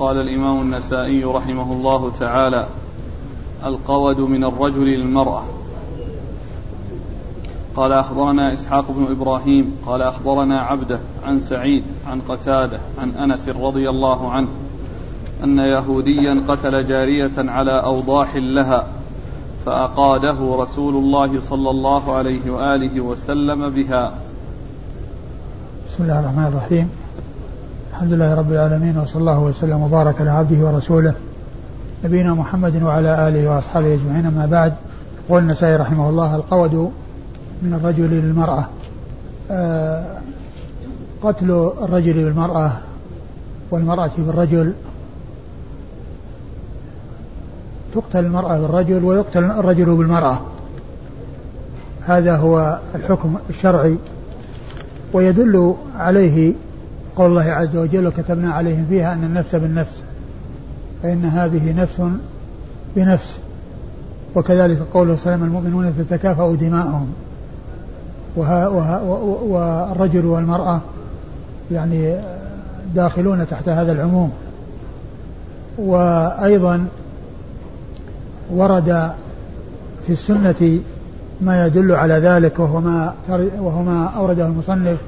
قال الإمام النسائي رحمه الله تعالى القود من الرجل للمرأة قال أخبرنا إسحاق بن إبراهيم قال أخبرنا عبده عن سعيد عن قتادة عن أنس رضي الله عنه أن يهوديا قتل جارية على أوضاح لها فأقاده رسول الله صلى الله عليه وآله وسلم بها. بسم الله الرحمن الرحيم. الحمد لله رب العالمين وصلى الله وسلم وبارك على عبده ورسوله نبينا محمد وعلى آله وأصحابه أجمعين. أما بعد يقول النسائي رحمه الله القود من الرجل للمرأة. آه قتل الرجل بالمرأة والمرأة بالرجل. تقتل المرأة بالرجل ويقتل الرجل بالمرأة. هذا هو الحكم الشرعي ويدل عليه قول الله عز وجل وكتبنا عليهم فيها أن النفس بالنفس فإن هذه نفس بنفس. وكذلك قوله سلام المؤمنون تتكافأ دماءهم وها وها والرجل والمرأة يعني داخلون تحت هذا العموم. وأيضا ورد في السنة ما يدل على ذلك وهو ما وهو ما أورده المصنف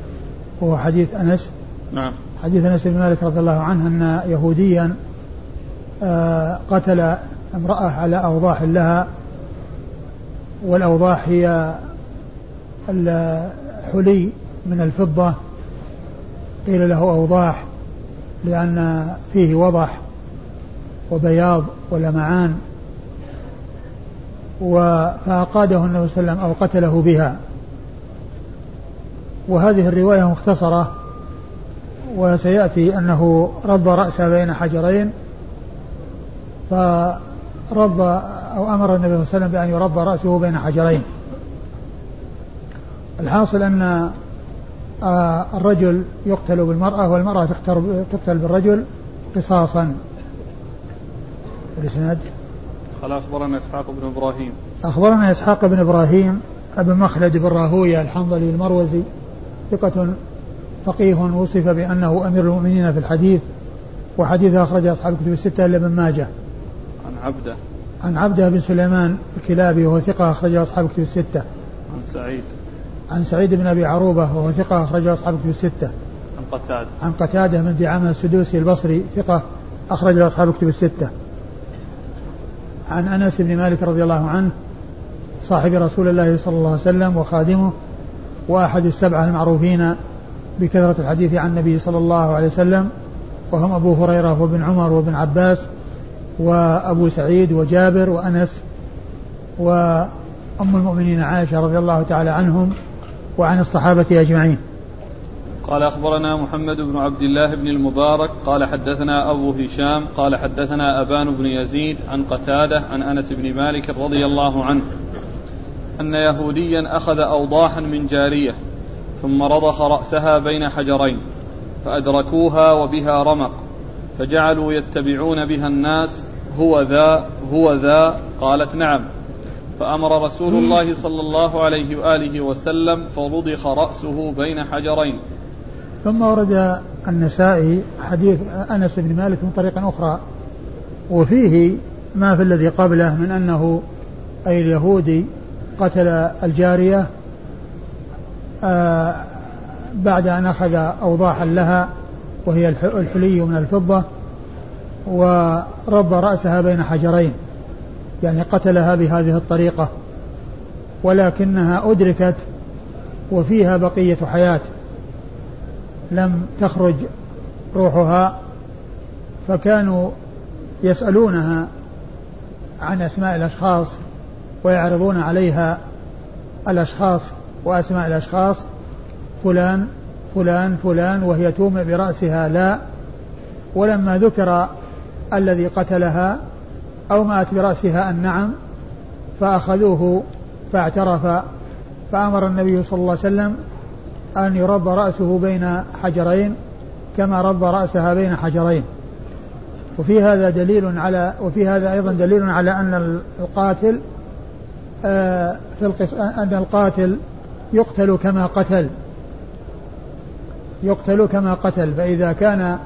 وهو حديث أنس نعم. حديث أنس بن مالك رضي الله عنه أن يهوديا آه، قتل امرأة على أوضاح لها والأوضاح هي الحلي من الفضة. قيل له أوضاح لأن فيه وضح وبياض ولمعان فأقاده النبي صلى الله عليه وسلم أو قتله بها. وهذه الرواية مختصرة. وسيأتي أنه رب رأسه بين حجرين فرب أو أمر النبي صلى الله عليه وسلم بأن يرب رأسه بين حجرين. الحاصل أن آه، الرجل يقتل بالمرأة والمرأة تقتل بالرجل قصاصا. الإسناد قال أخبرنا إسحاق بن إبراهيم. أخبرنا إسحاق بن إبراهيم ابن مخلد بن راهوية الحنظلي المروزي ثقة فقيه وصف بأنه أمير المؤمنين في الحديث وحديث أخرج أصحاب الكتب الستة إلا ابن ماجه. عن عبده. عن عبده بن سليمان الكلابي وهو ثقة أخرج أصحاب الكتب الستة. عن سعيد. عن سعيد بن أبي عروبة وهو ثقة أخرج أصحاب الكتب الستة. عن قتادة. عن قتادة من دعامة السدوسي البصري ثقة أخرج أصحاب الكتب الستة. عن أنس بن مالك رضي الله عنه صاحب رسول الله صلى الله عليه وسلم وخادمه وأحد السبعة المعروفين بكثرة الحديث عن النبي صلى الله عليه وسلم وهم أبو هريرة وابن عمر وابن عباس وأبو سعيد وجابر وأنس وأم المؤمنين عائشة رضي الله تعالى عنهم وعن الصحابة أجمعين. قال أخبرنا محمد بن عبد الله بن المبارك قال حدثنا أبو هشام قال حدثنا أبان بن يزيد عن قتادة عن أنس بن مالك رضي الله عنه أن يهوديا أخذ أوضاحا من جارية ثم رضخ رأسها بين حجرين فأدركوها وبها رمق فجعلوا يتبعون بها الناس هو ذا هو ذا قالت نعم. فأمر رسول الله صلى الله عليه وآله وسلم فرضخ رأسه بين حجرين. ثم ورد النسائي حديث أنس بن مالك من طريق أخرى وفيه ما في الذي قبله من أنه أي اليهودي قتل الجارية بعد أن أخذ أوضاحا لها وهي الحلي من الفضة ورب رأسها بين حجرين يعني قتلها بهذه الطريقة ولكنها أدركت وفيها بقية حياة لم تخرج روحها فكانوا يسألونها عن أسماء الأشخاص ويعرضون عليها الأشخاص وأسماء الأشخاص فلان فلان فلان وهي تومئ برأسها لا ولما ذكر الذي قتلها أومأت برأسها النعم فأخذوه فاعترف فأمر النبي صلى الله عليه وسلم أن يرب رأسه بين حجرين كما رب رأسها بين حجرين وفي هذا دليل على وفي هذا أيضا دليل على أن القاتل آه، في. أن القاتل يقتل كما قتل. يقتل كما قتل. فإذا كان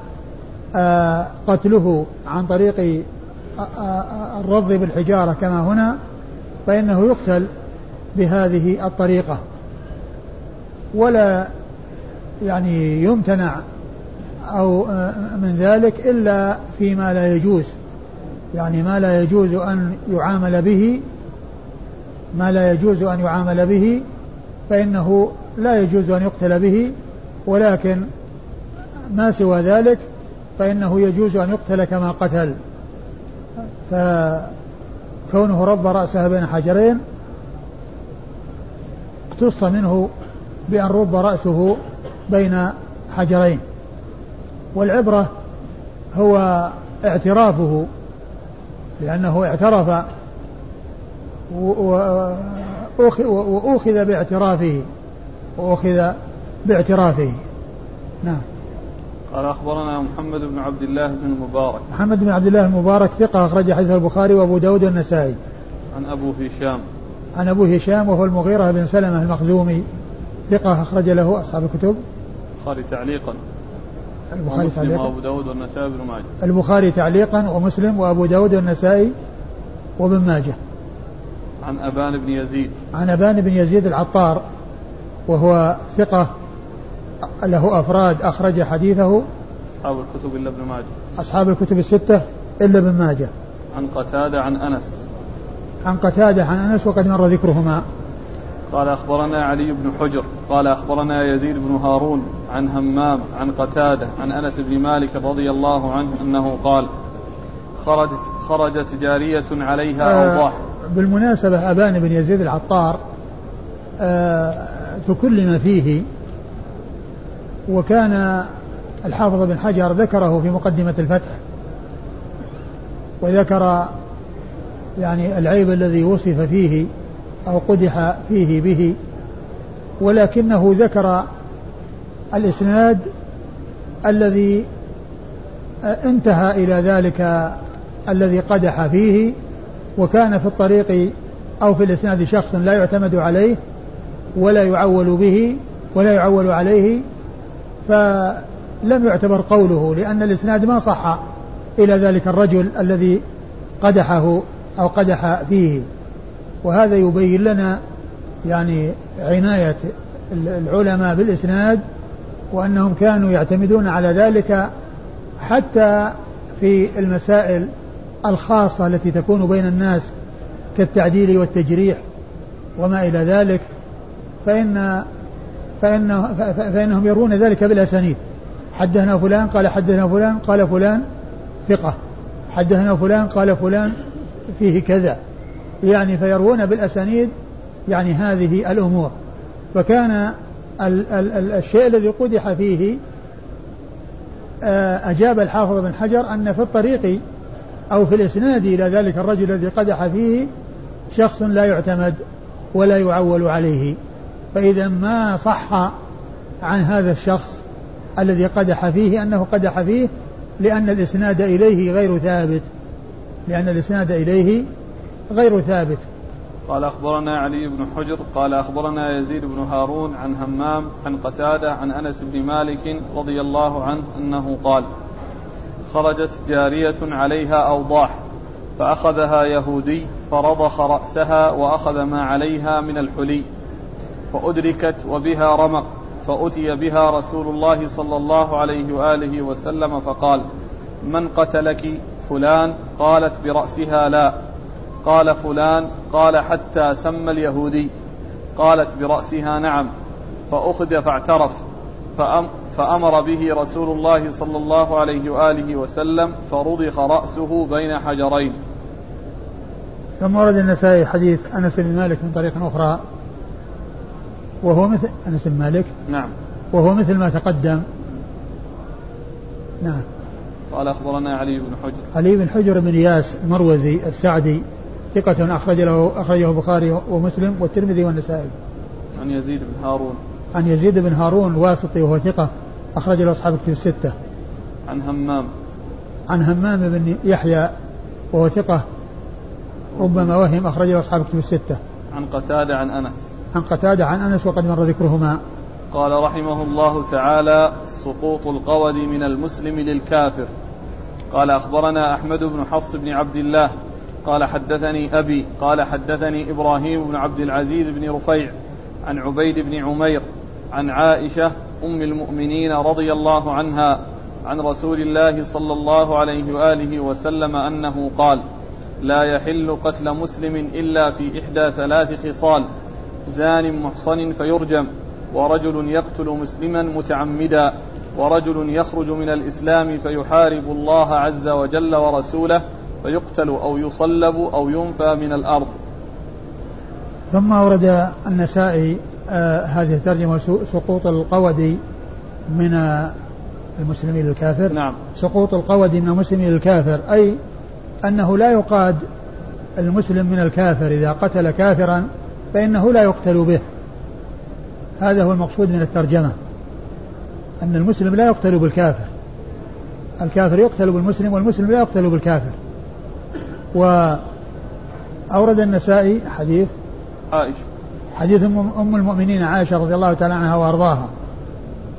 آه، قتله عن طريق الرض بالحجارة كما هنا فإنه يقتل بهذه الطريقة. ولا يعني يمتنع أو من ذلك إلا فيما لا يجوز. يعني ما لا يجوز أن يعامل به ما لا يجوز أن يعامل به فإنه لا يجوز أن يقتل به ولكن ما سوى ذلك فإنه يجوز أن يقتل كما قتل. فكونه رب رأسها بين حجرين اقتص منه بأن رب رأسه بين حجرين. والعبرة هو اعترافه لأنه اعترف وأخذ باعترافه. وأخذ باعترافه. نعم. قال أخبرنا محمد بن عبد الله بن المبارك محمد بن عبد الله المبارك ثقة أخرج حديث البخاري وأبو داود والنسائي. عن أبو هشام. عن أبو هشام وهو المغيرة بن سلمة المخزومي. ثقة أخرج له أصحاب الكتب. البخاري تعليقا. البخاري تعليقا. وأبو داود والنسائي بن ماجه. البخاري تعليقا ومسلم وأبو داود والنسائي وابن ماجه. عن أبان بن يزيد. عن أبان بن يزيد العطار وهو ثقة له أفراد أخرج حديثه. أصحاب الكتب إلا ابن ماجه. أصحاب الكتب الستة إلا ابن ماجه. عن قتادة عن أنس. عن قتادة عن أنس وقد مر ذكرهما. قال أخبرنا علي بن حجر قال أخبرنا يزيد بن هارون عن همام عن قتادة عن أنس بن مالك رضي الله عنه أنه قال خرجت خرجت جارية عليها آه. أوضاح. بالمناسبة أبان بن يزيد العطار آه تكلم فيه وكان الحافظ بن حجر ذكره في مقدمة الفتح وذكر يعني العيب الذي وصف فيه أو قدح فيه به ولكنه ذكر الإسناد الذي انتهى إلى ذلك الذي قدح فيه وكان في الطريق أو في الإسناد شخص لا يعتمد عليه ولا يعول به ولا يعول عليه فلم يعتبر قوله لأن الإسناد ما صح إلى ذلك الرجل الذي قدحه أو قدح فيه. وهذا يبين لنا يعني عناية العلماء بالإسناد وأنهم كانوا يعتمدون على ذلك حتى في المسائل الخاصة التي تكون بين الناس كالتعديل والتجريح وما إلى ذلك فإن فإنه فإنهم يرون ذلك بالأسانيد. حدثنا فلان قال حدثنا فلان قال فلان ثقة. حدثنا فلان قال فلان فيه كذا. يعني فيروون بالأسانيد يعني هذه الأمور. فكان ال ال ال الشيء الذي قدح فيه آه، أجاب الحافظ بن حجر أن في الطريق أو في الإسناد إلى ذلك الرجل الذي قدح فيه شخص لا يعتمد ولا يعول عليه. فإذا ما صح عن هذا الشخص الذي قدح فيه أنه قدح فيه لأن الإسناد إليه غير ثابت. لأن الإسناد إليه غير ثابت. قال أخبرنا علي بن حجر قال أخبرنا يزيد بن هارون عن همام عن قتادة عن أنس بن مالك رضي الله عنه أنه قال خرجت جارية عليها أوضاح فأخذها يهودي فرضخ رأسها وأخذ ما عليها من الحلي فأدركت وبها رمق فأتي بها رسول الله صلى الله عليه وآله وسلم فقال من قتلك؟ فلان؟ قالت برأسها لا قال فلان قال حتى سمى اليهودي قالت برأسها نعم فأخذ فاعترف فأمر به رسول الله صلى الله عليه وآله وسلم فرضخ رأسه بين حجرين. ثم ورد النسائي حديث أنس بن مالك من طريق أخرى وهو مثل أنس بن مالك نعم. وهو مثل ما تقدم. نعم. قال أخبرنا علي بن حجر. علي بن حجر بن إياس المروزي السعدي ثقة أخرج له أخرجه البخاري ومسلم والترمذي والنسائي. عن يزيد بن هارون. عن يزيد بن هارون الواسطي وهو ثقة. أخرج له أصحاب الكتب الستة. عن همام. عن همام بن يحيى وهو ثقة ربما وهم أخرج له أصحاب الكتب الستة. عن قتادة عن أنس. عن قتادة عن أنس وقد مر ذكرهما. قال رحمه الله تعالى سقوط القود من المسلم للكافر قال أخبرنا أحمد بن حفص بن عبد الله قال حدثني أبي قال حدثني إبراهيم بن عبد العزيز بن رفيع عن عبيد بن عمير عن عائشة أم المؤمنين رضي الله عنها عن رسول الله صلى الله عليه وآله وسلم أنه قال لا يحل قتل مسلم إلا في إحدى ثلاث خصال. زان محصن فيرجم ورجل يقتل مسلما متعمدا ورجل يخرج من الإسلام فيحارب الله عز وجل ورسوله فيقتل أو يصلب أو ينفى من الأرض. ثم أورد النسائي آه هذه الترجمة سقوط القودي من المسلمين الكافر. نعم. سقوط القودي من المسلمين الكافر أي أنه لا يقاد المسلم من الكافر. إذا قتل كافرا فإنه لا يقتل به. هذا هو المقصود من الترجمة أن المسلم لا يقتل بالكافر. الكافر يقتل بالمسلم والمسلم لا يقتل بالكافر. وأورد النسائي حديث عائشة. حديث أم المؤمنين عائشة رضي الله تعالى عنها وأرضاها.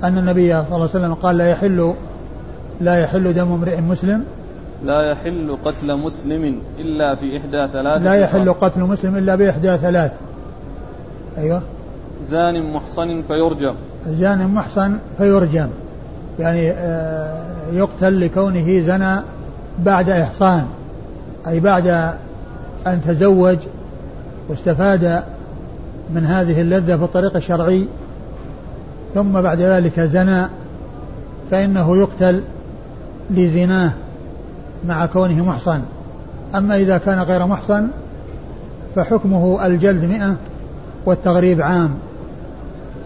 أن النبي صلى الله عليه وسلم قال لا يحل لا يحل دم امرئ مسلم. لا يحل قتل مسلم إلا في إحدى ثلاث لا يحل قتل مسلم إلا بإحدى ثلاث. أيوه. زان محصن فيرجم زان محصن فيرجم يعني آه، يقتل لكونه زنى بعد إحصان. أي بعد أن تزوج واستفاد من هذه اللذة في الطريق الشرعي ثم بعد ذلك زنى فإنه يقتل لزناه مع كونه محصن. أما إذا كان غير محصن فحكمه الجلد مئة والتغريب عام.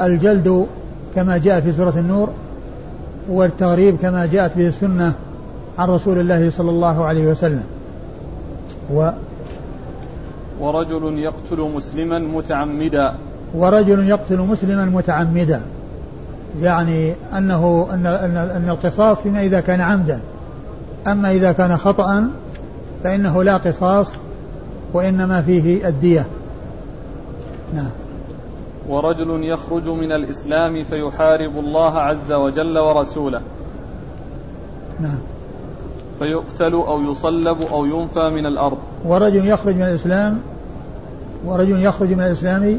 الجلد كما جاء في سورة النور والتغريب كما جاءت به السنة عن رسول الله صلى الله عليه وسلم. و ورجل يقتل مسلما متعمدا. ورجل يقتل مسلما متعمدا. يعني أنه أن أن, أن القصاص فيما إذا كان عمدا. أما إذا كان خطأ فإنه لا قصاص وإنما فيه الدية. نعم. ورجل يخرج من الإسلام فيحارب الله عز وجل ورسوله. نعم. فيقتل أو يصلب أو ينفى من الأرض. ورجل يخرج من الإسلام ورجل يخرج من الإسلام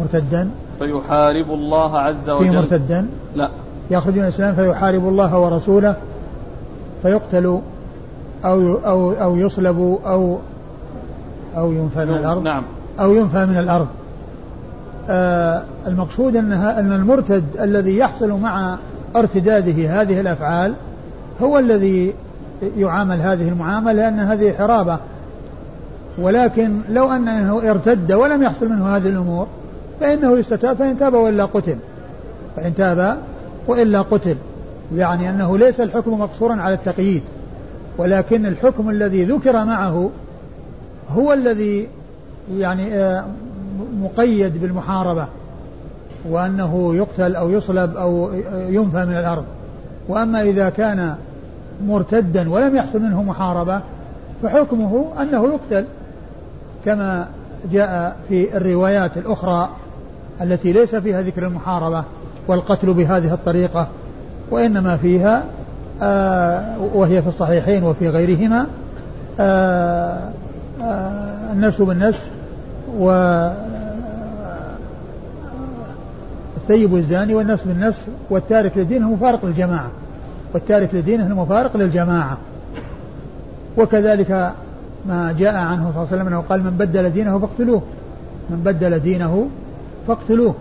مرتدا. فيحارب الله عز وجل. في مرتدا؟ لا. يخرج من الإسلام فيحارب الله ورسوله فيقتل أو أو أو يصلب أو أو ينفى من الأرض. نعم. أو ينفى من الأرض. آه المقصود أنها أن المرتد الذي يحصل مع ارتداده هذه الأفعال هو الذي يعامل هذه المعاملة لأن هذه حرابة. ولكن لو أنه ارتد ولم يحصل منه هذه الأمور فإنه يستتاب فإن تاب وإلا قتل. فإن تاب وإلا قتل. يعني أنه ليس الحكم مقصورا على التقييد. ولكن الحكم الذي ذكر معه هو الذي يعني آه، مقيد بالمحاربة. وأنه يقتل أو يصلب أو ينفى من الأرض. وأما إذا كان مرتدا ولم يحصل منه محاربة فحكمه أنه يقتل كما جاء في الروايات الأخرى التي ليس فيها ذكر المحاربة والقتل بهذه الطريقة وإنما فيها آه وهي في الصحيحين وفي غيرهما آه آه النفس بالنفس و الثيب الزاني والنفس بالنفس والتارك لدينه مفارق للجماعة. والتارك لدينه المفارق للجماعة. وكذلك ما جاء عنه صلى الله عليه وسلم أنه قال من بدل دينه فاقتلوه. من بدل دينه فاقتلوه.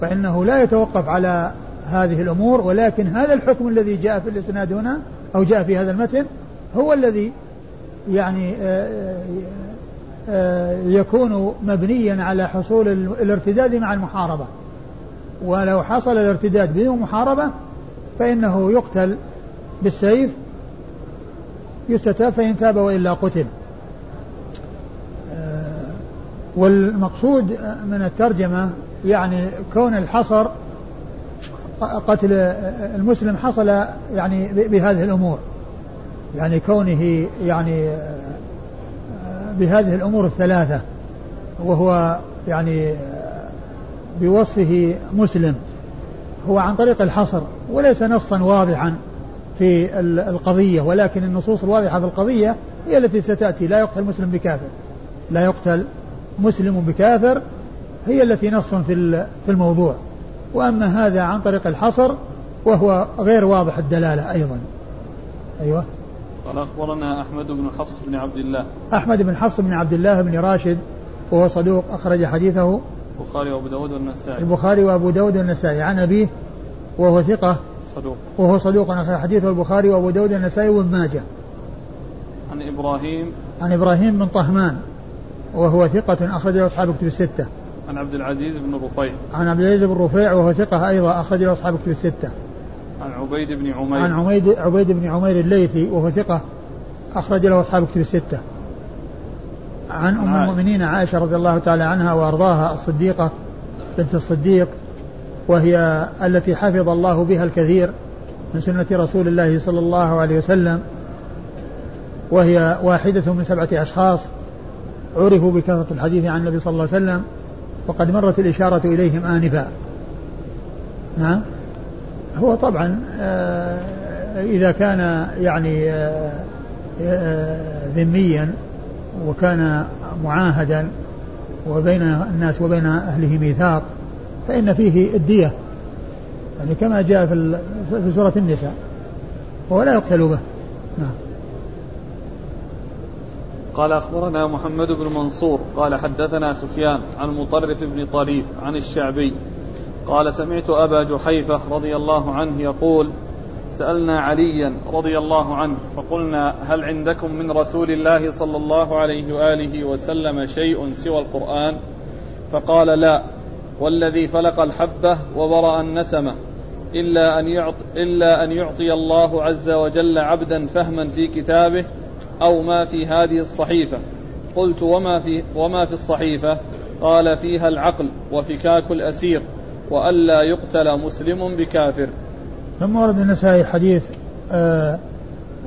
فإنه لا يتوقف على هذه الأمور ولكن هذا الحكم الذي جاء في الإسناد هنا أو جاء في هذا المتن هو الذي يعني آه، آه، آه، يكون مبنيا على حصول الارتداد مع المحاربة. ولو حصل الارتداد بدون محاربة فإنه يقتل بالسيف يستتاب فإن تاب وإلا قتل. والمقصود من الترجمة يعني كون الحصر قتل المسلم حصل يعني بهذه الأمور. يعني كونه يعني بهذه الأمور الثلاثة وهو يعني بوصفه مسلم. هو عن طريق الحصر وليس نصا واضحا في القضية ولكن النصوص الواضحة في القضية هي التي ستأتي. لا يقتل مسلم بكافر. لا يقتل مسلم بكافر هي التي نص في في الموضوع. وأما هذا عن طريق الحصر وهو غير واضح الدلالة أيضا. أيوة. قال أخبرنا أحمد بن حفص بن عبد الله. أحمد بن حفص بن عبد الله بن راشد وهو صدوق أخرج حديثه. البخاري وأبو داود والنسائي. البخاري وأبو داود والنسائي. عن أبيه وهو ثقة. صدوق. وهو صدوق. أخرج حديثه البخاري وأبو داود والنسائي وابن ماجه. عن إبراهيم. عن إبراهيم بن طهمان وهو ثقة أخرج له أصحاب كتب الستة. عن عبد العزيز بن رفيع. عن عبد العزيز بن رفيع وهو ثقة أيضا أخرج له أصحاب كتب الستة. عن عبيد بن عمير. عن عبيد عبيد بن عمير الليثي وهو ثقة أخرج له أصحاب كتب الستة. عن أم المؤمنين عائشة رضي الله تعالى عنها وأرضاها الصديقة بنت الصديق وهي التي حفظ الله بها الكثير من سنة رسول الله صلى الله عليه وسلم وهي واحدة من سبعة أشخاص عرفوا بكثرة الحديث عن النبي صلى الله عليه وسلم وقد مرت الإشارة إليهم آنفا. نعم. هو طبعا آه، إذا كان يعني آه، آه، ذميا وكان معاهدا وبين الناس وبين أهله ميثاق فإن فيه الدية. يعني كما جاء في في سورة النساء وهو لا يقتل به. نعم. قال أخبرنا محمد بن منصور قال حدثنا سفيان عن مطرف بن طريف عن الشعبي قال سمعت أبا جحيفة رضي الله عنه يقول سألنا عليا رضي الله عنه فقلنا هل عندكم من رسول الله صلى الله عليه وآله وسلم شيء سوى القرآن؟ فقال لا والذي فلق الحبة وبرأ النسمة إلا أن يعط إلا أن يعطي الله عز وجل عبدا فهما في كتابه أو ما في هذه الصحيفة. قلت وما في وما في الصحيفة؟ قال فيها العقل وفكاك الأسير وألا يقتل مسلم بكافر. ثم ورد النسائي حديث آآ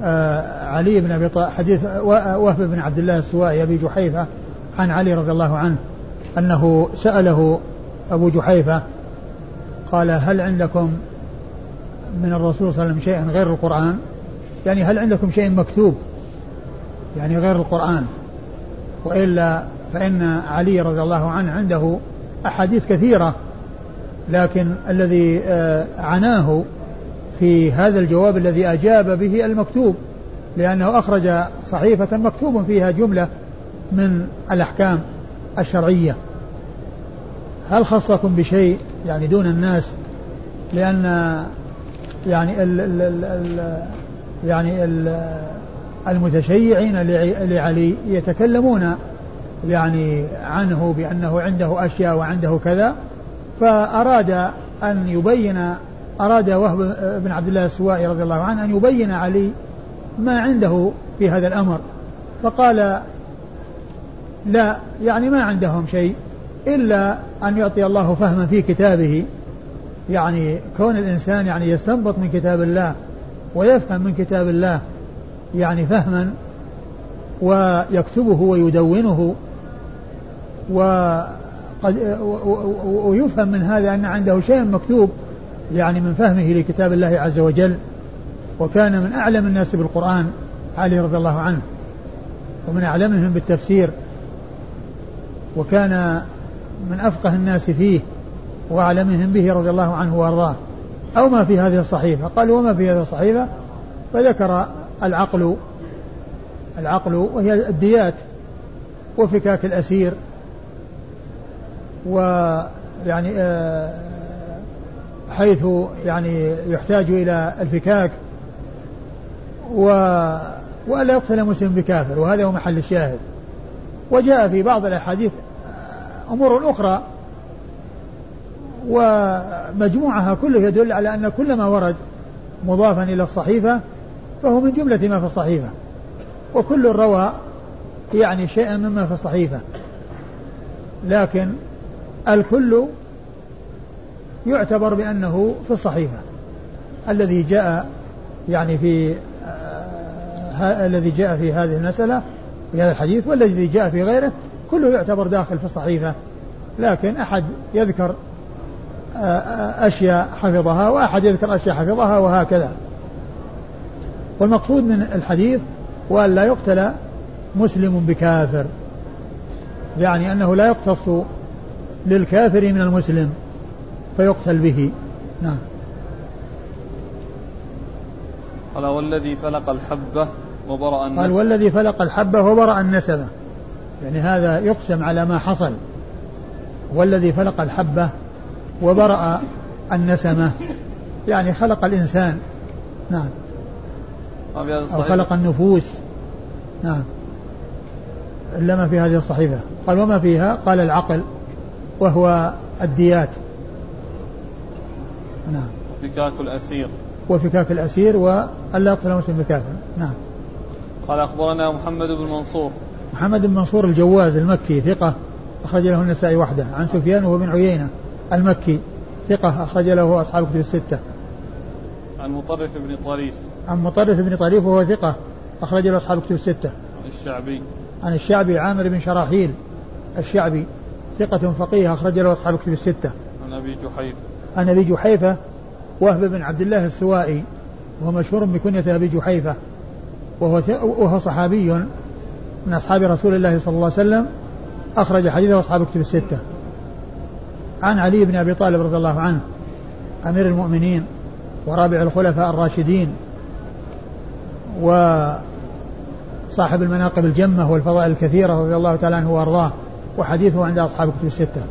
آآ علي بن أبي طالب حديث وهب بن عبد الله السوائي أبي جحيفة عن علي رضي الله عنه أنه سأله أبو جحيفة قال هل عندكم من الرسول صلى الله عليه وسلم شيئا غير القرآن؟ يعني هل عندكم شيء مكتوب يعني غير القرآن؟ وإلا فإن علي رضي الله عنه عنده أحاديث كثيرة لكن الذي آه، عناه في هذا الجواب الذي أجاب به المكتوب لأنه أخرج صحيفة مكتوب فيها جملة من الأحكام الشرعية. هل خصكم بشيء يعني دون الناس؟ لأن يعني ال ال ال ال يعني ال المتشيعين لعلي يتكلمون يعني عنه بأنه عنده أشياء وعنده كذا فأراد أن يبين أراد وهب بن عبد الله السوائي رضي الله عنه أن يبين علي ما عنده في هذا الأمر. فقال لا يعني ما عندهم شيء إلا أن يعطي الله فهما في كتابه. يعني كون الإنسان يعني يستنبط من كتاب الله ويفهم من كتاب الله يعني فهما ويكتبه ويدونه وقد ويفهم من هذا أن عنده شيء مكتوب يعني من فهمه لكتاب الله عز وجل وكان من أعلم الناس بالقرآن علي رضي الله عنه ومن أعلمهم بالتفسير وكان من أفقه الناس فيه وأعلمهم به رضي الله عنه وأرضاه. أو ما في هذه الصحيفة؟ قال وما في هذه الصحيفة؟ فذكر العقل العقل وهي الديات وفكاك الأسير ويعني آه حيث يعني يحتاج إلى الفكاك و وألا يقتل مسلم بكافر وهذا هو محل الشاهد. وجاء في بعض الأحاديث أمور أخرى ومجموعها كله يدل على أن كل ما ورد مضافا إلى الصحيفة فهو من جملة ما في الصحيفة. وكل روى يعني شيئا مما في الصحيفة. لكن الكل يعتبر بأنه في الصحيفة. الذي جاء يعني في آه الذي جاء في هذه المسألة في هذا الحديث والذي جاء في غيره كله يعتبر داخل في الصحيفة. لكن أحد يذكر آه أشياء حفظها وأحد يذكر أشياء حفظها وهكذا. والمقصود من الحديث وأن لا يقتل مسلم بكافر. يعني أنه لا يقتص للكافر من المسلم. فيقتل به. نعم. قال والذي فلق الحبة وبرأ النسبة قال والذي فلق الحبة وبرأ النسبة يعني هذا يقسم على ما حصل. والذي فلق الحبة وبرأ النسمة. يعني خلق الإنسان. نعم. أو خلق النفوس. نعم. إلا ما في هذه الصحيفة. قال وما فيها؟ قال العقل وهو الديات. نعم. وفكاك الأسير. وفكاك الأسير وألا يقتل مسلم بكافر نعم. قال أخبرنا محمد بن منصور. محمد بن منصور الجواز المكي ثقة أخرج له النسائي وحده. عن سفيان وهو بن عيينة المكي ثقة أخرج له أصحاب الكتب الستة. عن مطرف بن طريف. عن مطرف بن طريف وهو ثقة أخرج له أصحاب الكتب الستة. عن الشعبي. عن الشعبي عامر بن شراحيل الشعبي ثقة فقيه أخرج له أصحاب الكتب الستة. عن أبي جحيفة عن أبي جحيفة وهب بن عبد الله السوائي وهو مشهور بكنية أبي جحيفة وهو وهو صحابي من أصحاب رسول الله صلى الله عليه وسلم أخرج حديثه أصحاب الكتب الستة. عن علي بن أبي طالب رضي الله عنه أمير المؤمنين ورابع الخلفاء الراشدين وصاحب المناقب الجمة والفضائل الكثيرة رضي الله تعالى عنه وأرضاه وحديثه عند أصحاب الكتب الستة.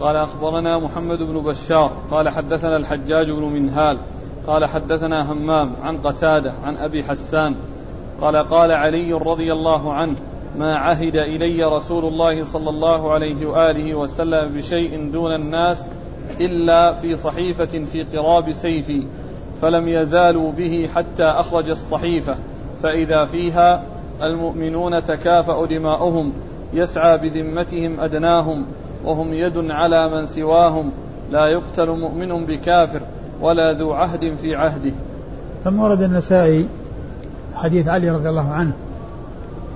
قال أخبرنا محمد بن بشار قال حدثنا الحجاج بن منهال قال حدثنا همام عن قتادة عن أبي حسان قال قال علي رضي الله عنه ما عهد إلي رسول الله صلى الله عليه وآله وسلم بشيء دون الناس إلا في صحيفة في قراب سيفي فلم يزالوا به حتى أخرج الصحيفة فإذا فيها المؤمنون تكافأ دماؤهم يسعى بذمتهم أدناهم وهم يد على من سواهم. لا يقتل مؤمن بكافر ولا ذو عهد في عهده. ثم ورد النسائي حديث علي رضي الله عنه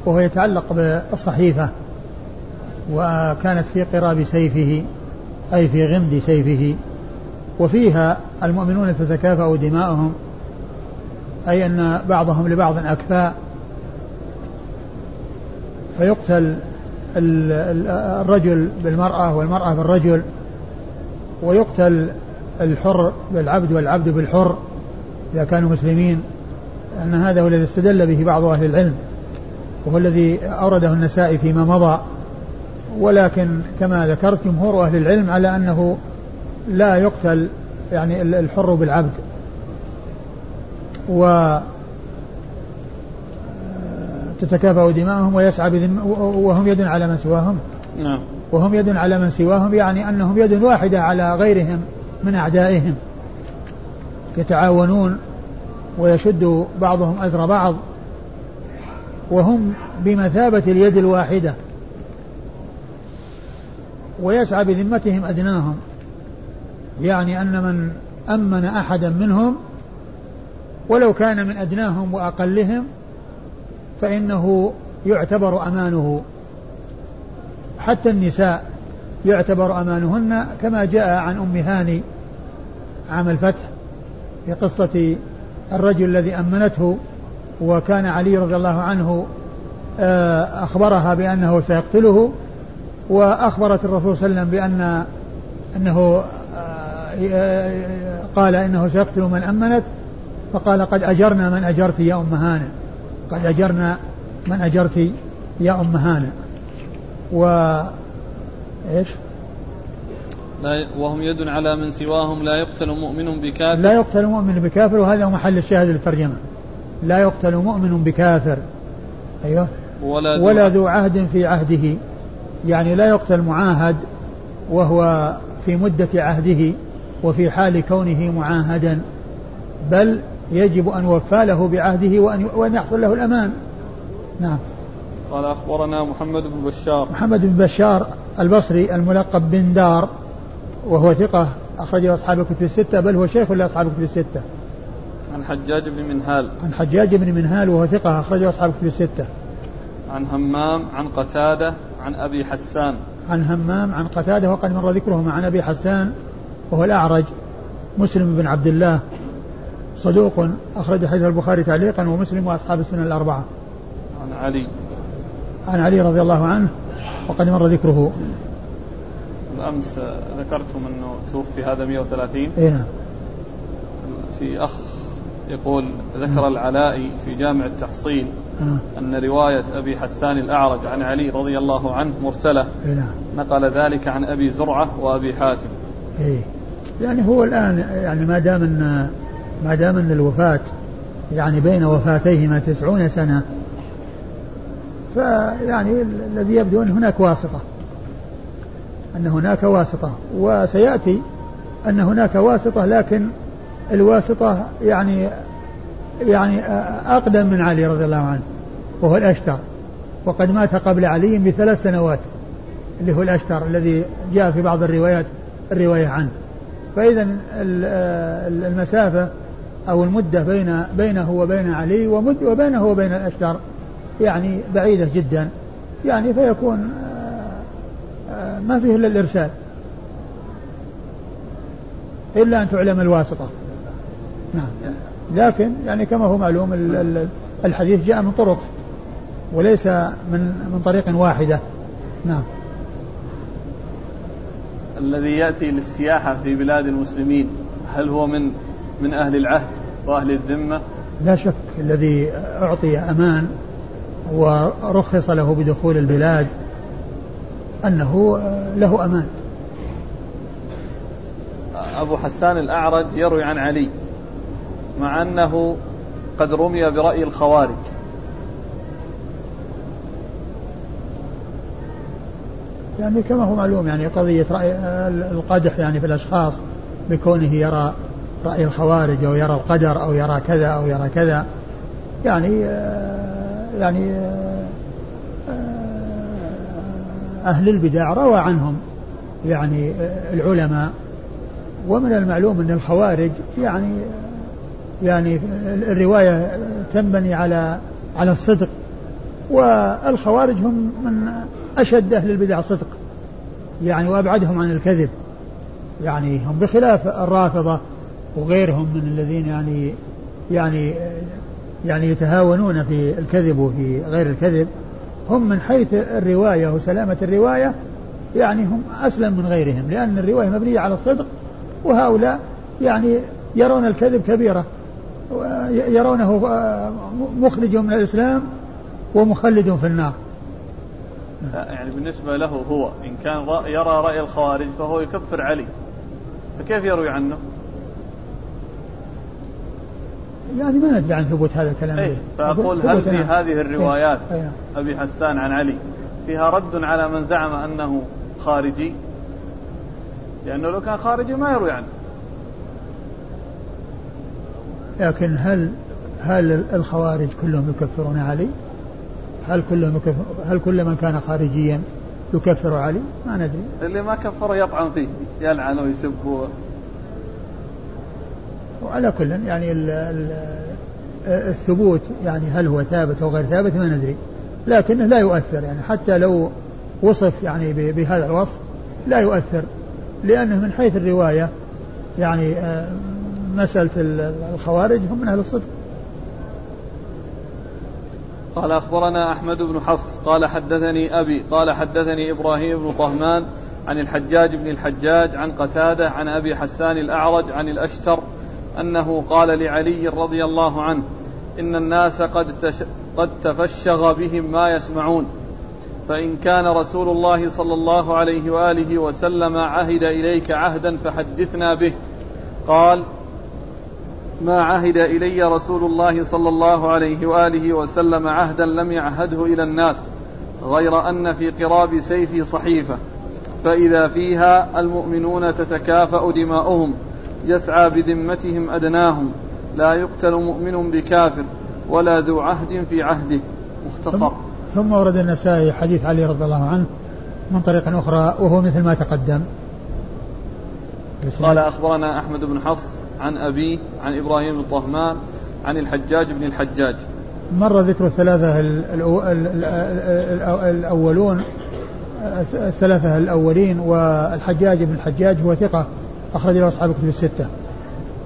وهو يتعلق بالصحيفة وكانت في قراب سيفه أي في غمد سيفه وفيها المؤمنون تتكافأ دماؤهم أي أن بعضهم لبعض أكفاء فيقتل الرجل بالمرأة والمرأة بالرجل ويقتل الحر بالعبد والعبد بالحر إذا كانوا مسلمين أن هذا هو الذي استدل به بعض أهل العلم وهو الذي أورده النسائي فيما مضى. ولكن كما ذكرت جمهور أهل العلم على أنه لا يقتل يعني الحر بالعبد. و تتكافأ دماؤهم ويسعى بذم وهم يد على من سواهم. نعم. وهم يد على من سواهم يعني أنهم يد واحدة على غيرهم من أعدائهم. يتعاونون ويشد بعضهم أزر بعض. وهم بمثابة اليد الواحدة. ويسعى بذمتهم أدناهم. يعني أن من أمن أحدا منهم ولو كان من أدناهم وأقلهم فإنه يعتبر أمانه. حتى النساء يعتبر أمانهن كما جاء عن أم هاني عام الفتح في قصة الرجل الذي أمنته وكان علي رضي الله عنه آه، أخبرها بأنه سيقتله وأخبرت الرسول صلى الله عليه وسلم بأن أنه آه، قال إنه سيقتل من أمنت فقال قد أجرنا من أجرت يا أم هانئ قد أجرنا من أجرت يا أم هانئ. و إيش؟ لا وهم يد على من سواهم لا يقتل مؤمن بكافر. لا يقتل مؤمن بكافر وهذا هو محل الشاهد للترجمة. لا يقتل مؤمن بكافر. أيوه. ولا ذو, ولا ذو عهد في عهده. يعني لا يقتل معاهد وهو في مدة عهده وفي حال كونه معاهدا بل يجب أن يوفى له بعهده وأن وأن يحصل له الأمان. نعم. قال أخبرنا محمد بن بشار. محمد بن بشار البصري الملقب بن دار وهو ثقة أخرج أصحاب الكتب الستة بل هو شيخ لأصحاب الكتب الستة. عن حجاج بن منهال. عن حجاج بن منهال وهو ثقة أخرج أصحاب الكتب الستة. عن همام عن قتادة عن أبي حسان. عن همام عن قتادة وقد مر ذكرهما. عن أبي حسان وهو الأعرج مسلم بن عبد الله. صدوق أخرج حديث البخاري تعليقا ومسلم وأصحاب السنن الأربعة. عن علي. عن علي رضي الله عنه وقد مر ذكره. الأمس ذكرتم أنه توفي هذا 130 إي نعم. في أخ يقول ذكر العلائي في جامع التحصيل آه. أن رواية أبي حسان الأعرج عن علي رضي الله عنه مرسلة. نعم. نقل ذلك عن أبي زرعة وأبي حاتم. إي. يعني هو الآن يعني ما دام أن ما دام أن الوفاة يعني بين وفاتيهما تسعون سنة فيعني الذي يبدو أن هناك واسطة أن هناك واسطة وسيأتي أن هناك واسطة لكن الواسطة يعني يعني أقدم من علي رضي الله عنه وهو الأشتر وقد مات قبل علي بثلاث سنوات اللي هو الأشتر الذي جاء في بعض الروايات الرواية عنه. فإذا المسافة أو المدة بين بينه وبين علي ومد وبينه وبين الأشتر يعني بعيدة جدا يعني فيكون ما فيه إلا الإرسال. إلا أن تعلم الواسطة. نعم. لكن يعني كما هو معلوم الحديث جاء من طرق وليس من من طريق واحدة. نعم. الذي يأتي للسياحة في بلاد المسلمين هل هو من من أهل العهد وأهل الذمة. لا شك الذي أعطي أمان ورخص له بدخول البلاد أنه له أمان. أبو حسان الأعرج يروي عن علي مع أنه قد رمي برأي الخوارج. يعني كما هو معلوم يعني قضية رأي القدح يعني في الأشخاص بكونه يرى رأي الخوارج أو يرى القدر أو يرى كذا أو يرى كذا. يعني يعني أهل البدع روى عنهم يعني العلماء. ومن المعلوم أن الخوارج يعني يعني الرواية تنبني على على الصدق. والخوارج هم من أشد أهل البدع صدق يعني وأبعدهم عن الكذب. يعني هم بخلاف الرافضة. وغيرهم من الذين يعني يعني يعني يتهاونون في الكذب وفي غير الكذب هم من حيث الرواية وسلامة الرواية يعني هم أسلم من غيرهم لأن الرواية مبنية على الصدق وهؤلاء يعني يرون الكذب كبيرة يرونه مخرج من الإسلام ومخلد في النار يعني بالنسبة له هو إن كان يرى رأي الخوارج فهو يكفر علي فكيف يروي عنه؟ يعني ما ندري عن ثبوت هذا الكلام أيه فأقول هل في هذه الروايات أيه أبي حسان عن علي فيها رد على من زعم أنه خارجي لأنه لو كان خارجي ما يروي عنه لكن هل هل الخوارج كلهم يكفرون علي؟ هل كلهم يكفر هل كل من كان خارجيا يكفر علي؟ ما ندري. اللي ما كفر يطعن فيه يلعن ويسب وعلى كل يعني ال ال الثبوت يعني هل هو ثابت أو غير ثابت ما ندري. لكنه لا يؤثر يعني حتى لو وصف يعني بهذا الوصف لا يؤثر لأنه من حيث الرواية يعني آه، مسألة الخوارج هم من أهل الصدق. قال أخبرنا أحمد بن حفص قال حدثني أبي قال حدثني إبراهيم بن طهمان عن الحجاج بن الحجاج عن قتادة عن أبي حسان الأعرج عن الأشتر أنه قال لعلي رضي الله عنه إن الناس قد, تش قد تفشغ بهم ما يسمعون. فإن كان رسول الله صلى الله عليه وآله وسلم عهد إليك عهدا فحدثنا به. قال ما عهد إلي رسول الله صلى الله عليه وآله وسلم عهدا لم يعهده إلى الناس غير أن في قراب سيفي صحيفة. فإذا فيها المؤمنون تتكافأ دماؤهم. يسعى بذمتهم أدناهم لا يقتل مؤمن بكافر ولا ذو عهد في عهده. مختصر. ثم ورد النسائي حديث علي رضي الله عنه من طريق أخرى وهو مثل ما تقدم. قال أخبرنا أحمد بن حفص عن أبيه عن إبراهيم بن طهمان عن الحجاج بن الحجاج. مر ذكر الثلاثة الأولون الثلاثة الأولين والحجاج بن الحجاج هو ثقة. أخرج له أصحاب الكتب الستة.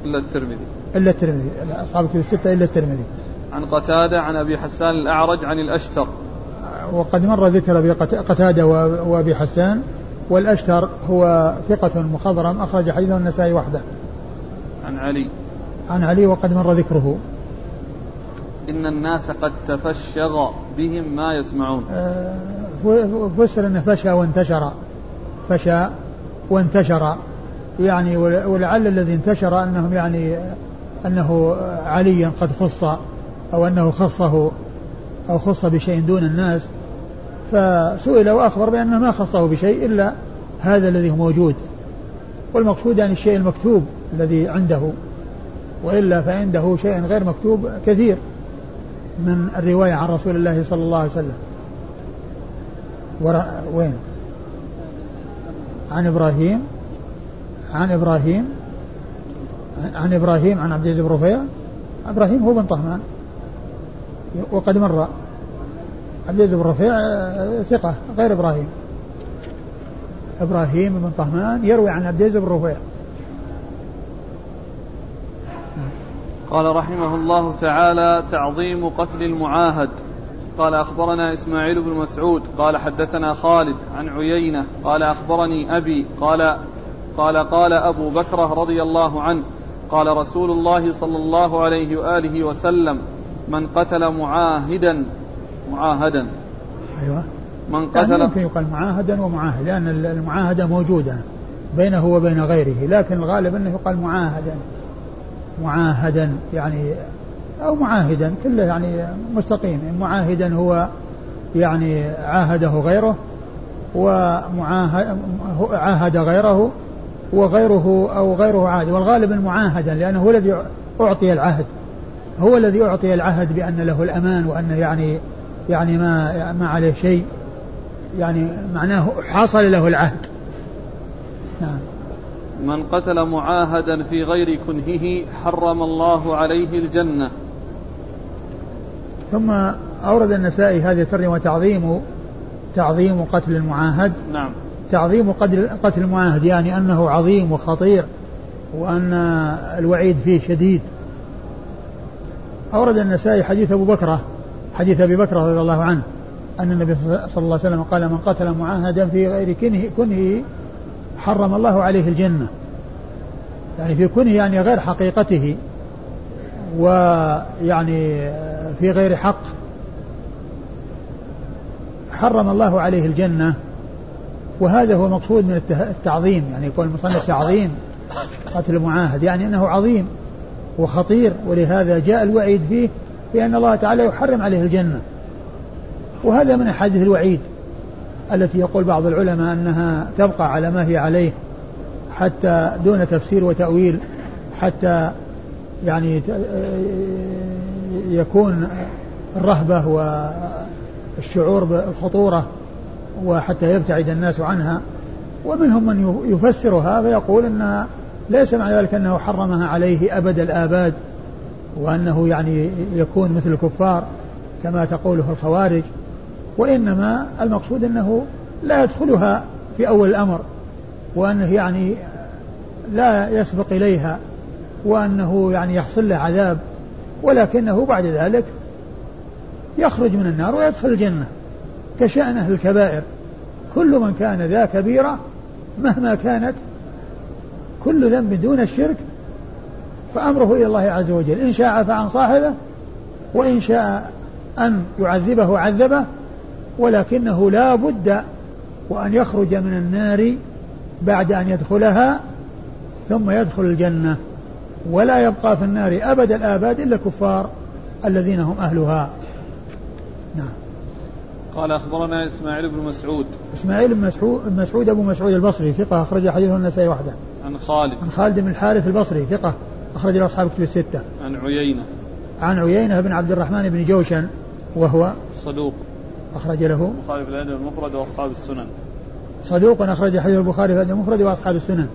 إلا الترمذي. إلا الترمذي. أصحاب الكتب الستة إلا الترمذي. عن قتادة عن أبي حسان الأعرج عن الأشتر. وقد مر ذكر قتادة وأبي حسان. والأشتر هو ثقة مخضرم أخرج حديثه النسائي وحده. عن علي. عن علي وقد مر ذكره. إن الناس قد تفشغ بهم ما يسمعون. آه، فسر أنه فشى وانتشر. فشى وانتشر. يعني ولعل الذي انتشر أنهم يعني أنه عليا قد خص أو أنه خصه أو خص بشيء دون الناس فسئل وأخبر بأنه ما خصه بشيء إلا هذا الذي هو موجود. والمقصود يعني الشيء المكتوب الذي عنده وإلا فعنده شيء غير مكتوب كثير من الرواية عن رسول الله صلى الله عليه وسلم. وين؟ عن إبراهيم؟ عن إبراهيم عن إبراهيم عن عبد العزيز بن رفيع. إبراهيم هو بن طهمان. وقد مر. عبد العزيز بن رفيع آه، ثقة غير إبراهيم. إبراهيم بن طهمان يروي عن عبد العزيز بن رفيع. قال رحمه الله تعالى تعظيم قتل المعاهد. قال أخبرنا إسماعيل بن مسعود. قال حدثنا خالد عن عيينة. قال أخبرني أبي. قال قال قال أبو بكر رضي الله عنه قال رسول الله صلى الله عليه وآله وسلم من قتل معاهدا معاهدا. أيوة. من قتل يعني يمكن يقال معاهدا ومعاهد لأن المعاهدة موجودة بينه وبين غيره لكن الغالب أنه يقال معاهدا. معاهدا يعني أو معاهدا كله يعني مستقيم. معاهدا هو يعني عاهده غيره وعاهد غيره وغيره أو غيره عاد والغالب المعاهدا لأنه هو الذي أعطي العهد. هو الذي أعطي العهد بأن له الأمان وأنه يعني يعني ما ما عليه شيء. يعني معناه حصل له العهد. نعم. من قتل معاهدا في غير كنهه حرم الله عليه الجنة. ثم أورد النسائي هذه الترجمة تعظيم تعظيم قتل المعاهد. نعم. تعظيم قتل المعاهد يعني أنه عظيم وخطير وأن الوعيد فيه شديد. أورد النسائي حديث أبو بكرة حديث أبي بكر رضي الله عنه أن النبي صلى الله عليه وسلم قال من قتل معاهدا في غير كنه, كنه حرم الله عليه الجنة. يعني في كنه يعني غير حقيقته ويعني في غير حق. حرم الله عليه الجنة. وهذا هو مقصود من التعظيم يعني يقول المصنف تعظيم قتل المعاهد يعني أنه عظيم وخطير ولهذا جاء الوعيد فيه بأن الله تعالى يحرم عليه الجنة. وهذا من أحاديث الوعيد التي يقول بعض العلماء أنها تبقى على ما هي عليه حتى دون تفسير وتأويل حتى يعني يكون الرهبة والشعور بالخطورة وحتى يبتعد الناس عنها. ومنهم من يفسرها فيقول أن ليس معنى ذلك أنه حرمها عليه أبد الآباد وأنه يعني يكون مثل الكفار كما تقوله الخوارج. وإنما المقصود أنه لا يدخلها في أول الأمر وأنه يعني لا يسبق إليها وأنه يعني يحصل له عذاب ولكنه بعد ذلك يخرج من النار ويدخل الجنة. كشأن أهل الكبائر. كل من كان ذا كبيرة مهما كانت كل ذنب دون الشرك فأمره إلى الله عز وجل. إن شاء عفى عن صاحبه وإن شاء أن يعذبه عذبه ولكنه لا بد وأن يخرج من النار بعد أن يدخلها ثم يدخل الجنة. ولا يبقى في النار أبد الآباد إلا الكفار الذين هم أهلها. قال أخبرنا إسماعيل بن مسعود. إسماعيل بن مسعود, مسعود أبو مسعود البصري ثقة أخرج حديثه النسائي وحده. عن خالد. عن خالد بن الحارث البصري ثقة أخرج له أصحاب الكتب الستة. عن عيينة. عن عيينة بن عبد الرحمن بن جوشن وهو صدوق. أخرج له البخاري في الأدب المفرد وأصحاب السنن. صدوق أخرج حديث البخاري في الأدب المفرد وأصحاب السنن.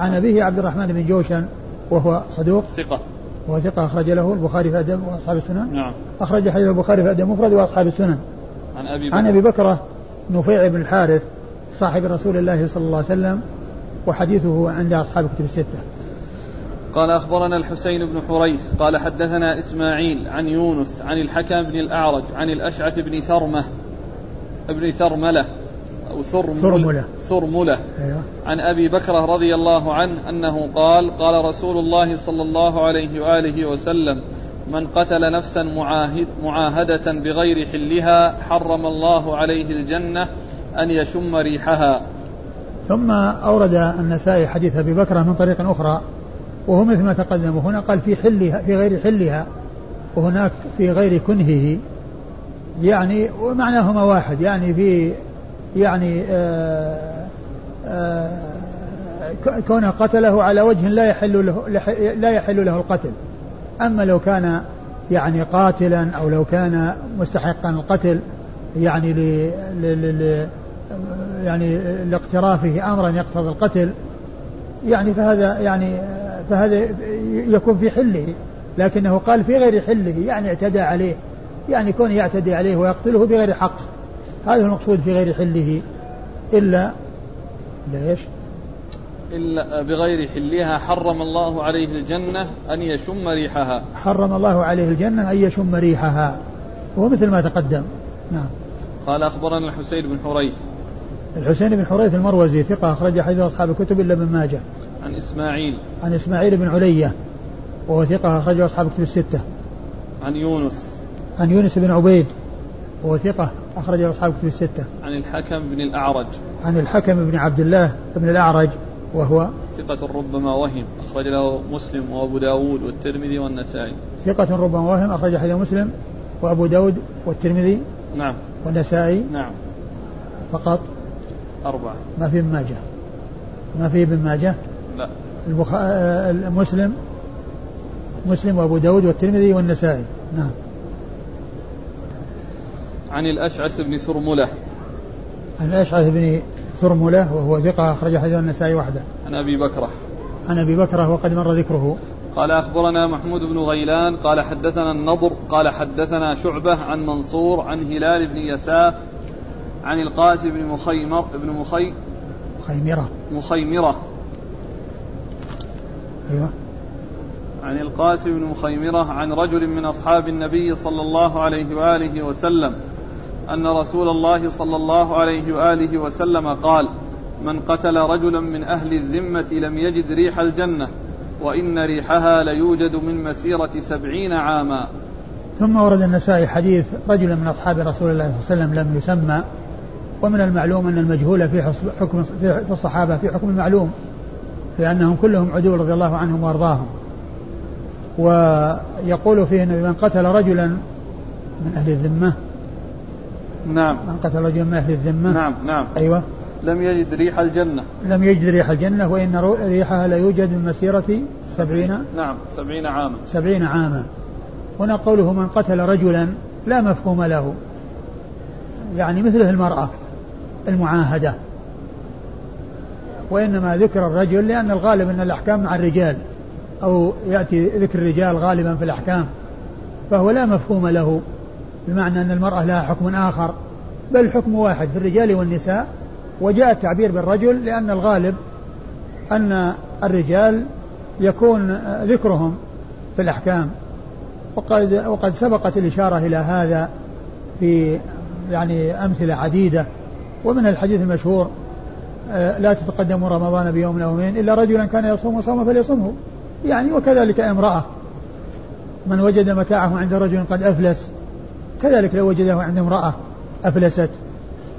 عن أبيه عبد الرحمن بن جوشن وهو صدوق. ثقة. وهو ثقة أخرج له البخاري في الأدب وأصحاب السنن. نعم. أخرج حديث البخاري في الأدب المفرد وأصحاب السنن. عن أبي بكر عن أبي بكرة نفيع بن الحارث صاحب رسول الله صلى الله عليه وسلم وحديثه عند أصحاب الكتب الستة. قال أخبرنا الحسين بن حريث قال حدثنا إسماعيل عن يونس عن الحكم بن الأعرج عن الأشعث بن ثرمة ابن ثرملة أو ثرملة, ثرملة, ثرملة. أيوة. عن أبي بكرة رضي الله عنه أنه قال قال رسول الله صلى الله عليه وآله وسلم من قتل نفسا معاهد معاهدة بغير حلها حرم الله عليه الجنة أن يشم ريحها. ثم أورد النسائي حديث أبي بكرة من طريق أخرى وهو مثل ما تقدم وهنا قال في حلها في غير حلها وهناك في غير كنهه يعني ومعناهما واحد يعني في يعني آآ آآ كونه قتله على وجه لا يحل له لا يحل له القتل. أما لو كان يعني قاتلا أو لو كان مستحقا القتل يعني ل, ل, ل يعني لاقترافه امرا يقتضي القتل يعني فهذا يعني فهذا يكون في حله لكنه قال في غير حله يعني اعتدى عليه يعني كونه يعتدي عليه ويقتله بغير حق هذا المقصود في غير حله إلا لا إيش؟ إلا بغير حلها حرم الله عليه الجنة أن يشم ريحها. حرم الله عليه الجنة أن يشم ريحها. وهو مثل ما تقدم. نعم. قال أخبرنا الحسين بن حريث. الحسين بن حريث المروزي ثقة أخرج حديث أصحاب الكتب إلا ابن ماجه. عن إسماعيل. عن إسماعيل بن علية. وهو ثقة أخرجه أصحاب الكتب الستة. عن يونس. عن يونس بن عبيد. وهو ثقة أخرجه أصحاب الكتب الستة. عن الحكم بن الأعرج. عن الحكم بن عبد الله بن الأعرج. وهو ثقة ربما وهم أخرج له مسلم وأبو داود والترمذي والنسائي. ثقة ربما وهم أخرج حديث مسلم وأبو داود والترمذي نعم. والنسائي نعم. فقط. أربعة. ما في ابن ماجه. ما في ابن ماجه؟ لا. البخ... مسلم. مسلم وأبو داود والترمذي والنسائي. نعم. عن الأشعث بن ثرملة عن الأشعث بن ثرملة وهو ثقة أخرج حديث النسائي وحده. عن أبي بكرة. عن أبي بكرة وقد مر ذكره. قال أخبرنا محمود بن غيلان قال حدثنا النضر قال حدثنا شعبة عن منصور عن هلال بن يساف عن القاسم بن مخيمر بن مخي مخيمرة. مخيمرة. أيوه. عن القاسم بن مخيمرة عن رجل من أصحاب النبي صلى الله عليه وآله وسلم. أن رسول الله صلى الله عليه وآله وسلم قال من قتل رجلا من أهل الذمة لم يجد ريح الجنة وإن ريحها ليوجد من مسيرة سبعين عاما. ثم ورد النسائي حديث رجل من أصحاب رسول الله صلى الله عليه وسلم لم يسمى ومن المعلوم أن المجهول في حكم في الصحابة في حكم المعلوم لأنهم كلهم عدول رضي الله عنهم وأرضاهم. ويقول فيه أن من قتل رجلا من أهل الذمة نعم. من قتل رجلا من أهل الذمة. نعم نعم. أيوة. لم يجد ريح الجنة. لم يجد ريح الجنة وإن ريحها لا يوجد من مسيرة سبعين. نعم سبعين عاما. سبعين عاما. هنا قوله من قتل رجلا لا مفهوم له. يعني مثله المرأة المعاهدة. وإنما ذكر الرجل لأن الغالب أن الأحكام مع الرجال. أو يأتي ذكر الرجال غالبا في الأحكام. فهو لا مفهوم له. بمعنى أن المرأة لها حكم آخر بل الحكم واحد في الرجال والنساء وجاء التعبير بالرجل لأن الغالب أن الرجال يكون ذكرهم في الأحكام. وقد وقد سبقت الإشارة إلى هذا في يعني أمثلة عديدة ومن الحديث المشهور آه، لا تتقدموا رمضان بيوم أو يومين إلا رجلا كان يصوم صوما فليصومه يعني وكذلك امرأة من وجد متاعه عند رجل قد أفلس كذلك لو وجده عند امرأة أفلست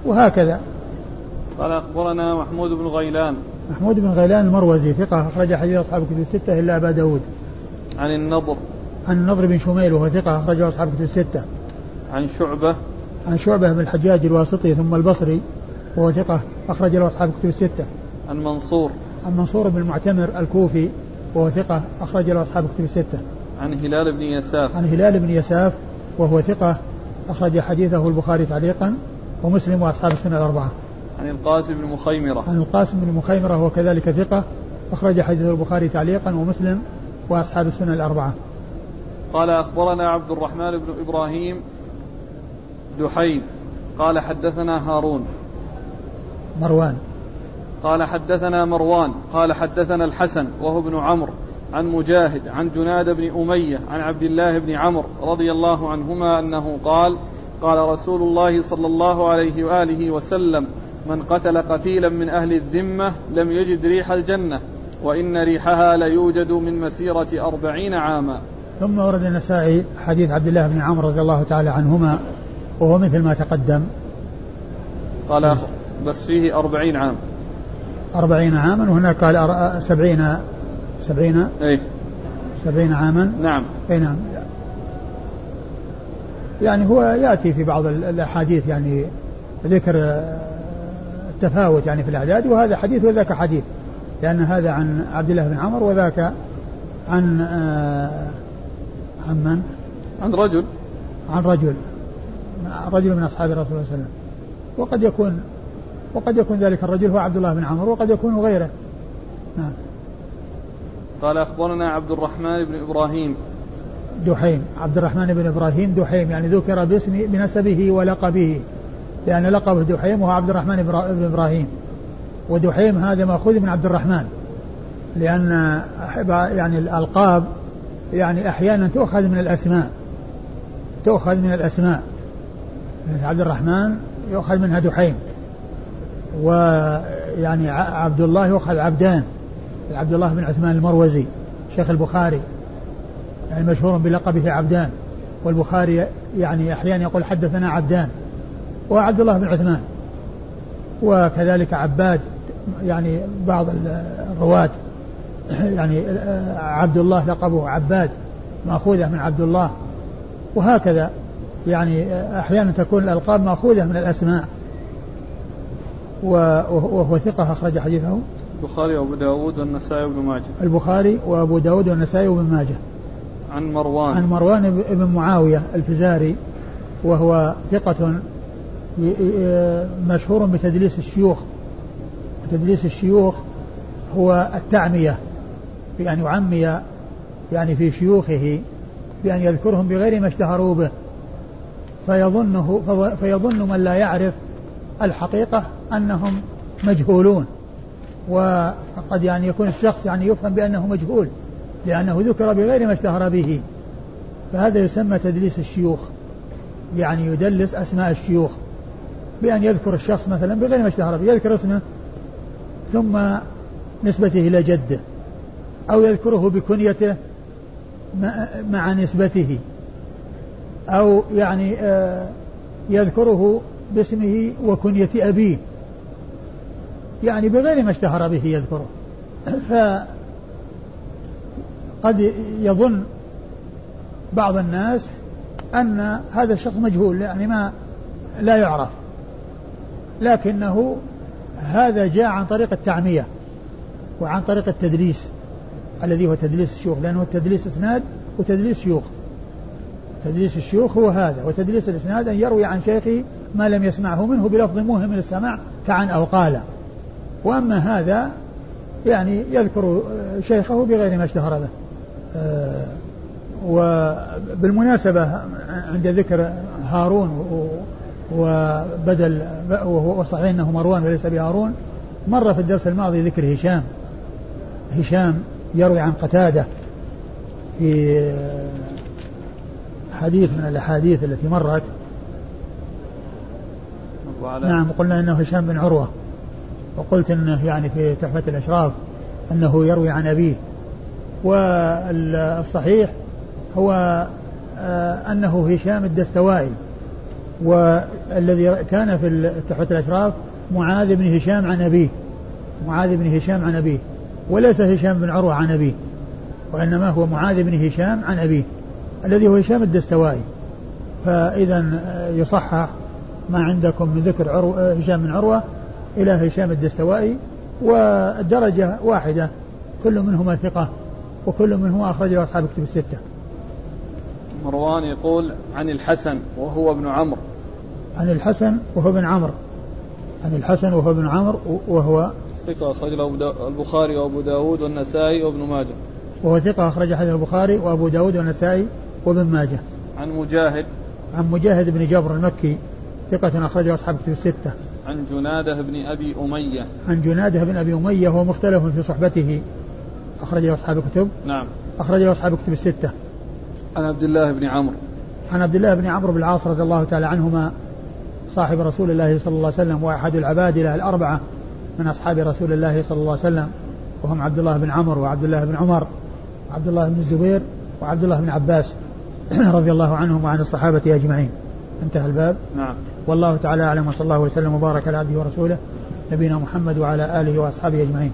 وهكذا. قال أخبرنا محمود بن غيلان. محمود بن غيلان المروزي ثقة أخرج حديث أصحاب الكتب الستة إلا أبا داود. عن النضر. عن النضر بن شميل وهو ثقة أخرجه أصحاب الكتب الستة. عن شعبة. عن شعبة بن الحجاج الواسطي ثم البصري وهو ثقة أخرج له أصحاب الكتب الستة. عن منصور. عن منصور بن المعتمر الكوفي وهو ثقة أخرج له أصحاب الكتب الستة. عن هلال بن يساف. عن هلال بن يساف وهو ثقة أخرج حديثه البخاري تعليقا ومسلم وأصحاب السنة الأربعة. عن القاسم بن مخيمرة. عن القاسم بن مخيمرة وهو كذلك ثقة أخرج حديثه البخاري تعليقا ومسلم وأصحاب السنة الأربعة. قال أخبرنا عبد الرحمن بن إبراهيم دحيم قال حدثنا هارون مروان قال حدثنا مروان قال حدثنا الحسن وهو ابن عمرو عن مجاهد عن جناد بن أمية عن عبد الله بن عمرو رضي الله عنهما أنه قال قال رسول الله صلى الله عليه وآله وسلم من قتل قتيلا من أهل الذمة لم يجد ريح الجنة وإن ريحها ليوجد من مسيرة أربعين عاما. ثم ورد النسائي حديث عبد الله بن عمرو رضي الله تعالى عنهما وهو مثل ما تقدم. قال بس فيه أربعين عام. أربعين عاما وهناك قال سبعين سبعين أي سبعين عاما؟ نعم. أي نعم. يعني هو يأتي في بعض الأحاديث يعني ذكر التفاوت يعني في الأعداد وهذا حديث وذاك حديث. لأن هذا عن عبد الله بن عمر وذاك عن آه عن من؟ عن رجل. عن رجل. رجل من أصحاب الرسول صلى الله عليه وسلم. وقد يكون وقد يكون ذلك الرجل هو عبد الله بن عمر وقد يكون غيره. نعم. قال أخبرنا عبد الرحمن بن إبراهيم. دحيم. عبد الرحمن بن إبراهيم دحيم يعني ذكر باسم بنسبه ولقبه لأن لقبه دحيم وهو عبد الرحمن بن إبراهيم. ودحيم هذا مأخوذ من عبد الرحمن لأن يعني الألقاب يعني أحيانا تؤخذ من الأسماء تؤخذ من الأسماء. عبد الرحمن يؤخذ منها دحيم ويعني عبد الله يؤخذ عبدان. عبد الله بن عثمان المروزي شيخ البخاري يعني مشهور بلقبه عبدان والبخاري يعني أحيانا يقول حدثنا عبدان وعبد الله بن عثمان وكذلك عباد يعني بعض الرواة يعني عبد الله لقبه عباد مأخوذة من عبد الله وهكذا يعني أحيانا تكون الألقاب مأخوذة من الأسماء وهو ثقة أخرج حديثه. البخاري وأبو داود والنسائي وابن ماجه. البخاري وأبو داود والنسائي وابن ماجه. عن مروان. عن مروان بن معاوية الفزاري وهو ثقة مشهور بتدليس الشيوخ. تدليس الشيوخ هو التعمية بأن يعمي يعني في شيوخه بأن يذكرهم بغير ما اشتهروا به. فيظنه فيظن من لا يعرف الحقيقة أنهم مجهولون. وقد يعني يكون الشخص يعني يفهم بأنه مجهول لأنه ذكر بغير ما اشتهر به. فهذا يسمى تدليس الشيوخ يعني يدلس أسماء الشيوخ بأن يذكر الشخص مثلا بغير ما اشتهر به يذكر اسمه ثم نسبته إلى جده أو يذكره بكنيته مع نسبته أو يعني آه، يذكره باسمه وكنية أبيه. يعني بغير ما اشتهر به يذكره. فقد يظن بعض الناس أن هذا الشخص مجهول يعني ما لا يعرف. لكنه هذا جاء عن طريق التعمية وعن طريق التدليس الذي هو تدليس الشيوخ لأنه التدليس إسناد وتدليس شيوخ. تدليس الشيوخ هو هذا وتدليس الإسناد أن يروي عن شيخه ما لم يسمعه منه بلفظ موهم من السماع كعن أو قال. وأما هذا يعني يذكر شيخه بغير ما اشتهر به. وبالمناسبة عند ذكر هارون وبدل وهو صحيح أنه مروان وليس بهارون مر في الدرس الماضي ذكر هشام. هشام يروي عن قتادة في حديث من الأحاديث التي مرت. نعم قلنا إنه هشام بن عروة. وقلت إنه يعني في تحفة الأشراف أنه يروي عن أبيه. والصحيح هو آه، أنه هشام الدستوائي والذي كان في تحفة الأشراف معاذ بن هشام عن أبيه. معاذ بن هشام عن أبيه. وليس هشام بن عروة عن أبيه وإنما هو معاذ بن هشام عن أبيه الذي هو هشام الدستوائي. فإذا يصحح ما عندكم من ذكر عروة هشام بن عروة إلى هشام الدستوائي والدرجة واحدة كل منهما ثقة وكل منهما أخرج له أصحاب كتب الستة. مروان يقول عن الحسن وهو ابن عمرو. عن الحسن وهو ابن عمرو. عن الحسن وهو ابن عمرو وهو ثقة أخرج له البخاري وأبو داود والنسائي وابن ماجه. وهو ثقة أخرج حديث البخاري وأبو داود والنسائي وابن ماجه. عن مجاهد. عن مجاهد بن جبر المكي ثقة أخرجه أصحاب كتب الستة. عن جنادة بن أبي أمية. عن جنادة بن أبي أمية وهو مختلف في صحبته. أخرج له أصحاب الكتب. نعم. أخرج له أصحاب الكتب الستة. عن عبد الله بن عمرو. عن عبد الله بن عمرو بن العاص رضي الله تعالى عنهما صاحب رسول الله صلى الله عليه وسلم وأحد العبادلة الأربعة من أصحاب رسول الله صلى الله عليه وسلم. وهم عبد الله بن عمرو وعبد الله بن عمر وعبد الله بن الزبير وعبد الله بن عباس رضي الله عنهم وعن الصحابة أجمعين. انتهى الباب. نعم. والله تعالى أعلم وصلى الله وسلم وبارك على عبده ورسوله نبينا محمد وعلى آله وأصحابه أجمعين.